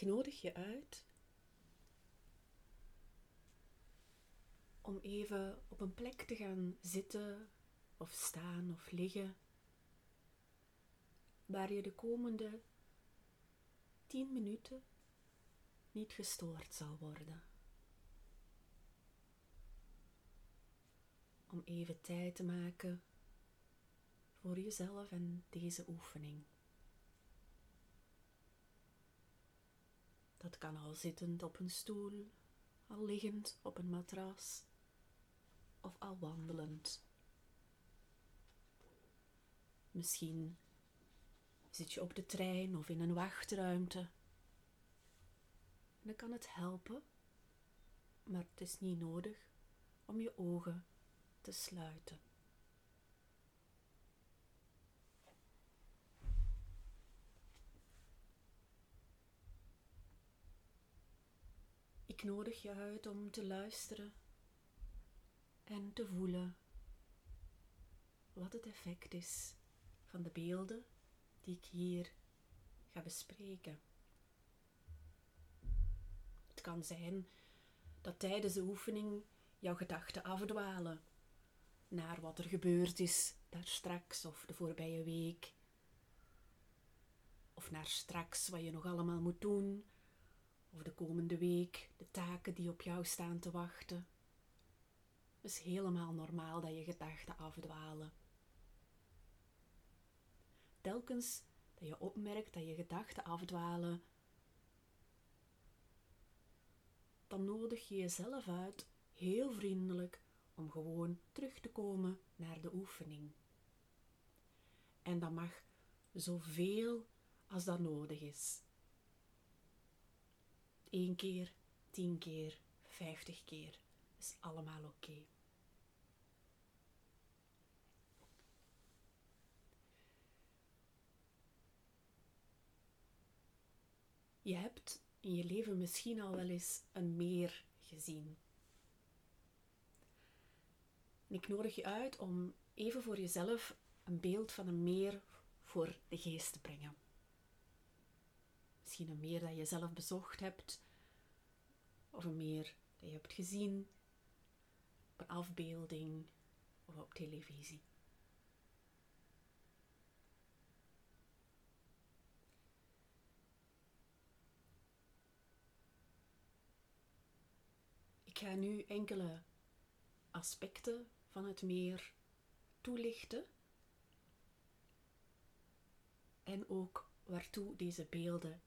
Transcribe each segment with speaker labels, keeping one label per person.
Speaker 1: Ik nodig je uit om even op een plek te gaan zitten of staan of liggen, waar je de komende tien minuten niet gestoord zal worden. Om even tijd te maken voor jezelf en deze oefening. Dat kan al zittend op een stoel, al liggend op een matras of al wandelend. Misschien zit je op de trein of in een wachtruimte. En dan kan het helpen, maar het is niet nodig om je ogen te sluiten. Ik nodig je uit om te luisteren en te voelen wat het effect is van de beelden die ik hier ga bespreken. Het kan zijn dat tijdens de oefening jouw gedachten afdwalen naar wat er gebeurd is daar straks of de voorbije week. Of naar straks wat je nog allemaal moet doen. Of de komende week, de taken die op jou staan te wachten. Het is helemaal normaal dat je gedachten afdwalen. Telkens dat je opmerkt dat je gedachten afdwalen, dan nodig je jezelf uit heel vriendelijk om gewoon terug te komen naar de oefening. En dat mag zoveel als dat nodig is. Eén keer, tien keer, vijftig keer is allemaal oké. Je hebt in je leven misschien al wel eens een meer gezien. ik nodig je uit om even voor jezelf een beeld van een meer voor de geest te brengen. Misschien een meer dat je zelf bezocht hebt, of een meer dat je hebt gezien. Op een afbeelding of op televisie. Ik ga nu enkele aspecten van het meer toelichten. En ook waartoe deze beelden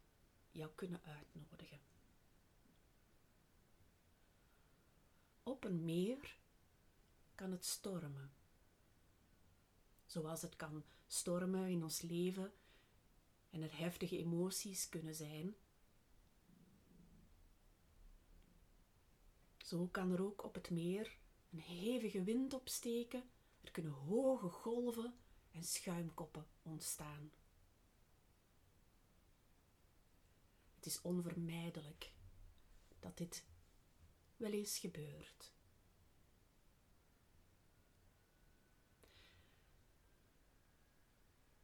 Speaker 1: jou kunnen uitnodigen. Op een meer kan het stormen. Zoals het kan stormen in ons leven en er heftige emoties kunnen zijn. Zo kan er ook op het meer een hevige wind opsteken, er kunnen hoge golven en schuimkoppen ontstaan. Het is onvermijdelijk dat dit wel eens gebeurt.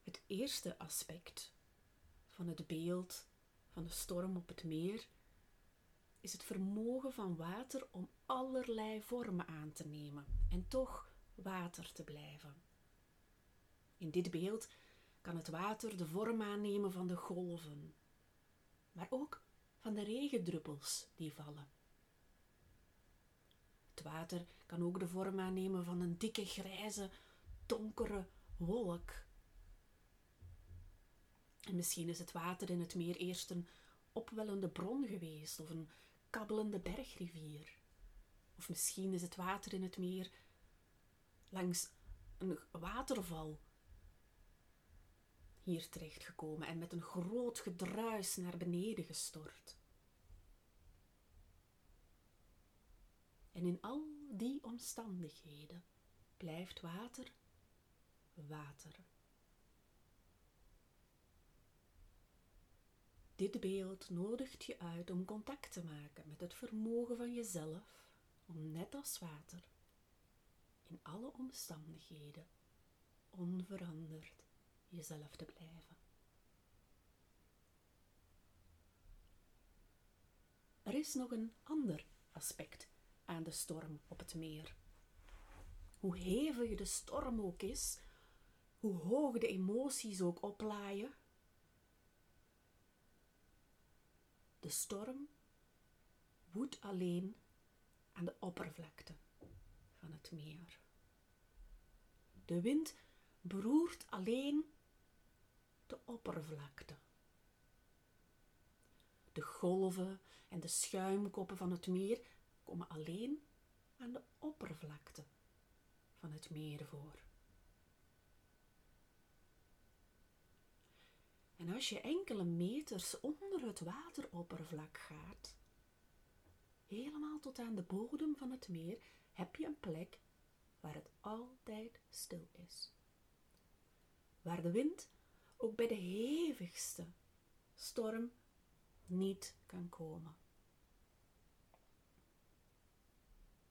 Speaker 1: Het eerste aspect van het beeld van de storm op het meer is het vermogen van water om allerlei vormen aan te nemen en toch water te blijven. In dit beeld kan het water de vorm aannemen van de golven, maar ook van de regendruppels die vallen. Het water kan ook de vorm aannemen van een dikke grijze, donkere wolk. En misschien is het water in het meer eerst een opwellende bron geweest of een kabbelende bergrivier. Of misschien is het water in het meer langs een waterval hier terechtgekomen en met een groot gedruis naar beneden gestort. En in al die omstandigheden blijft water water. Dit beeld nodigt je uit om contact te maken met het vermogen van jezelf om net als water in alle omstandigheden onveranderd jezelf te blijven. is nog een ander aspect aan de storm op het meer. Hoe hevig de storm ook is, hoe hoog de emoties ook oplaaien, de storm woedt alleen aan de oppervlakte van het meer. De wind beroert alleen de oppervlakte. De golven en de schuimkoppen van het meer komen alleen aan de oppervlakte van het meer voor. En als je enkele meters onder het wateroppervlak gaat, helemaal tot aan de bodem van het meer, heb je een plek waar het altijd stil is. Waar de wind ook bij de hevigste storm niet kan komen.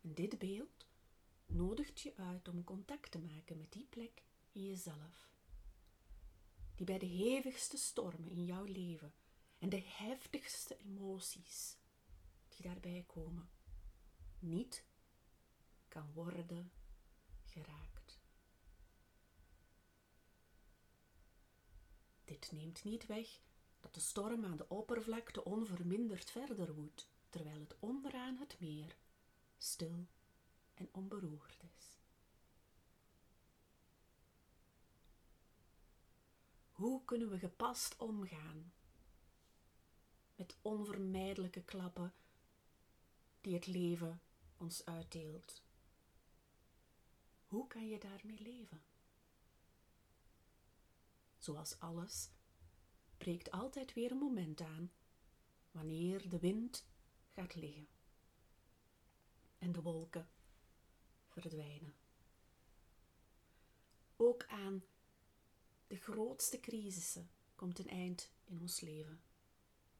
Speaker 1: En dit beeld nodigt je uit om contact te maken met die plek in jezelf, die bij de hevigste stormen in jouw leven en de heftigste emoties die daarbij komen, niet kan worden geraakt. Dit neemt niet weg dat de storm aan de oppervlakte onverminderd verder woedt, terwijl het onderaan het meer stil en onberoerd is. Hoe kunnen we gepast omgaan met onvermijdelijke klappen die het leven ons uitdeelt? Hoe kan je daarmee leven? Zoals alles breekt altijd weer een moment aan wanneer de wind gaat liggen en de wolken verdwijnen. Ook aan de grootste crisissen komt een eind in ons leven.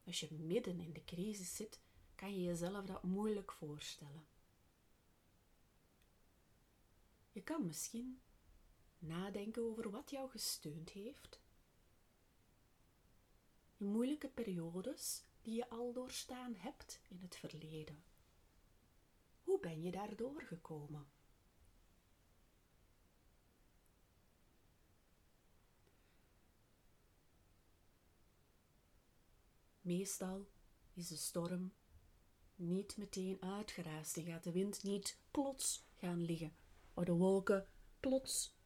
Speaker 1: Als je midden in de crisis zit, kan je jezelf dat moeilijk voorstellen. Je kan misschien nadenken over wat jou gesteund heeft. In moeilijke periodes die je al doorstaan hebt in het verleden. Hoe ben je daardoor gekomen? Meestal is de storm niet meteen uitgeraasd en gaat de wind niet plots gaan liggen, waar de wolken plots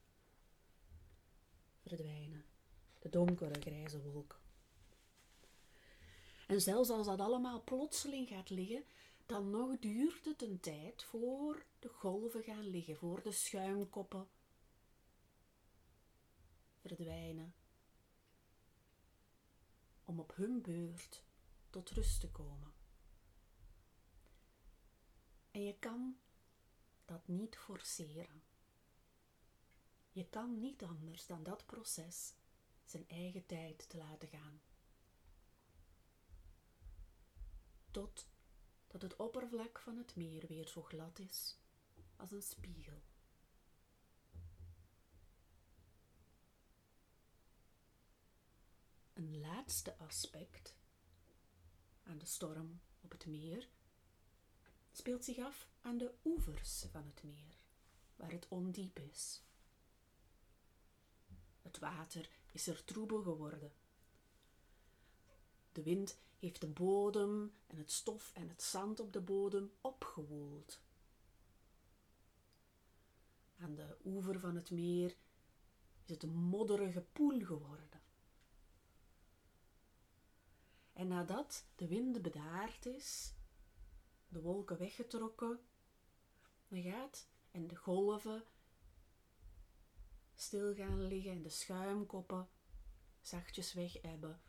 Speaker 1: verdwijnen. De donkere grijze wolken. En zelfs als dat allemaal plotseling gaat liggen, dan nog duurt het een tijd voor de golven gaan liggen, voor de schuimkoppen verdwijnen, om op hun beurt tot rust te komen. En je kan dat niet forceren. Je kan niet anders dan dat proces zijn eigen tijd te laten gaan. Tot dat het oppervlak van het meer weer zo glad is als een spiegel. Een laatste aspect aan de storm op het meer speelt zich af aan de oevers van het meer, waar het ondiep is. Het water is er troebel geworden. De wind heeft de bodem en het stof en het zand op de bodem opgewoeld. Aan de oever van het meer is het een modderige poel geworden. En nadat de wind bedaard is, de wolken weggetrokken, dan gaat en de golven stil gaan liggen en de schuimkoppen zachtjes weg hebben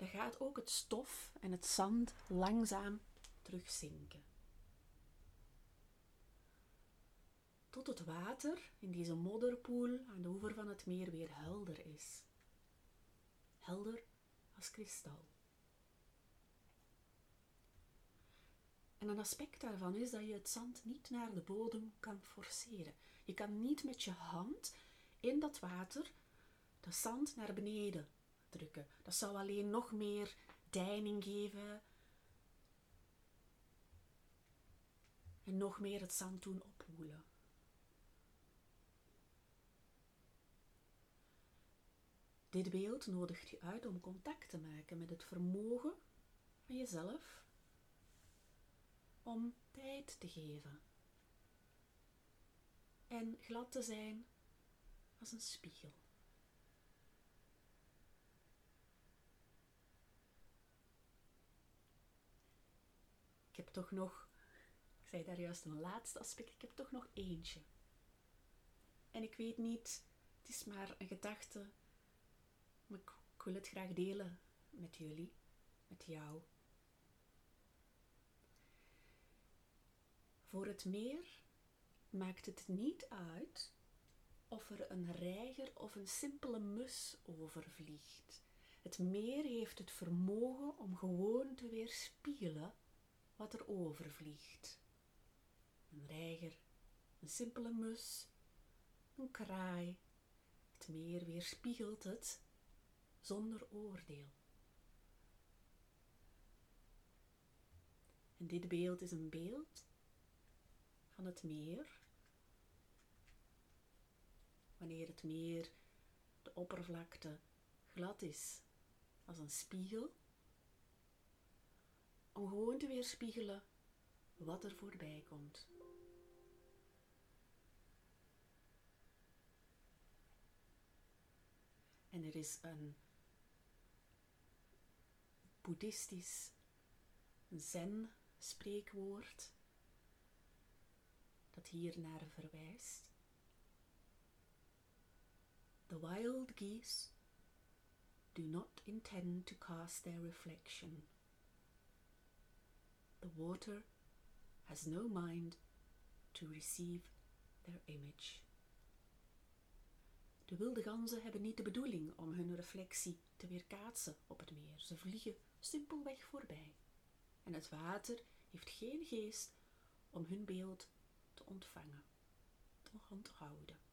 Speaker 1: dan gaat ook het stof en het zand langzaam terugzinken. Tot het water in deze modderpoel aan de oever van het meer weer helder is. Helder als kristal. En een aspect daarvan is dat je het zand niet naar de bodem kan forceren. Je kan niet met je hand in dat water de zand naar beneden drukken. Dat zou alleen nog meer deining geven. En nog meer het zand doen opwoelen. Dit beeld nodigt je uit om contact te maken met het vermogen van jezelf om tijd te geven en glad te zijn als een spiegel. Ik heb toch nog, ik zei daar juist een laatste aspect, ik heb toch nog eentje. En ik weet niet, het is maar een gedachte, maar ik, ik wil het graag delen met jullie, met jou. Voor het meer maakt het niet uit of er een reiger of een simpele mus overvliegt. Het meer heeft het vermogen om gewoon te weerspiegelen wat er overvliegt. Een reiger, een simpele mus, een kraai. Het meer weerspiegelt het zonder oordeel. En dit beeld is een beeld van het meer. Wanneer het meer de oppervlakte glad is als een spiegel, om gewoon te weerspiegelen wat er voorbij komt. En er is een boeddhistisch zen spreekwoord hier naar verwijst. The wild geese do not intend to cast their reflection. The water has no mind to receive their image. De wilde ganzen hebben niet de bedoeling om hun reflectie te weerkaatsen op het meer. Ze vliegen simpelweg voorbij. En het water heeft geen geest om hun beeld ontvangen, onthouden.